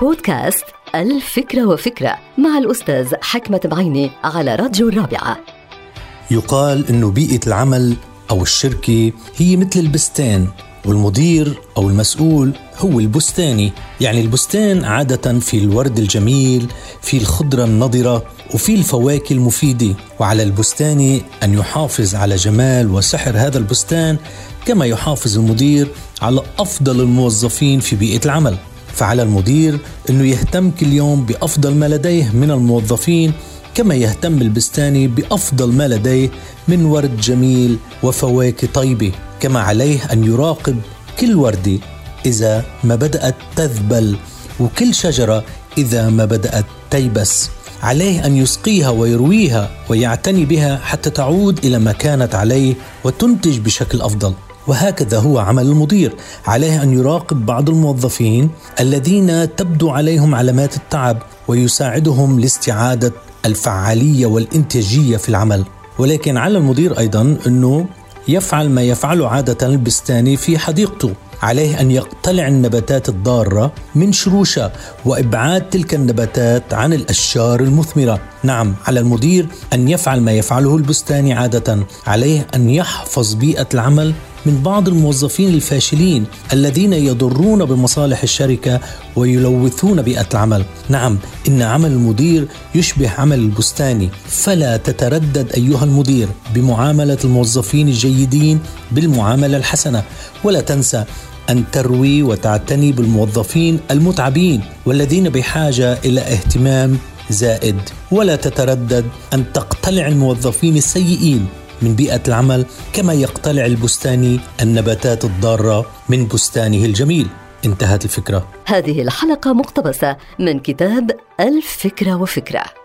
بودكاست الفكرة وفكرة مع الأستاذ حكمة بعيني على راديو الرابعة. يقال أنه بيئة العمل أو الشركة هي مثل البستان والمدير أو المسؤول هو البستاني يعني البستان عادة في الورد الجميل في الخضرة النضرة وفي الفواكه المفيدة. وعلى البستاني أن يحافظ على جمال وسحر هذا البستان كما يحافظ المدير على أفضل الموظفين في بيئة العمل. فعلى المدير أنه يهتم كل يوم بأفضل ما لديه من الموظفين كما يهتم البستاني بأفضل ما لديه من ورد جميل وفواكه طيبة كما عليه أن يراقب كل وردة إذا ما بدأت تذبل وكل شجرة إذا ما بدأت تيبس. عليه أن يسقيها ويرويها ويعتني بها حتى تعود إلى ما كانت عليه وتنتج بشكل أفضل. وهكذا هو عمل المدير. عليه أن يراقب بعض الموظفين الذين تبدو عليهم علامات التعب ويساعدهم لاستعادة الفعالية والإنتاجية في العمل. ولكن على المدير أيضا أنه يفعل ما يفعله عادة البستاني في حديقته. عليه أن يقتلع النباتات الضارة من شروشها وإبعاد تلك النباتات عن الأشجار المثمرة. نعم على المدير أن يفعل ما يفعله البستاني عادة. عليه أن يحفظ بيئة العمل من بعض الموظفين الفاشلين الذين يضرون بمصالح الشركة ويلوثون بيئة العمل. نعم إن عمل المدير يشبه عمل البستاني، فلا تتردد أيها المدير بمعاملة الموظفين الجيدين بالمعاملة الحسنة، ولا تنسى أن تروي وتعتني بالموظفين المتعبين والذين بحاجة إلى اهتمام زائد. ولا تتردد أن تقتلع الموظفين السيئين من بيئة العمل كما يقتلع البستاني النباتات الضارة من بستانه الجميل. انتهت الفكرة. هذه الحلقة مقتبسة من كتاب الفكرة وفكرة.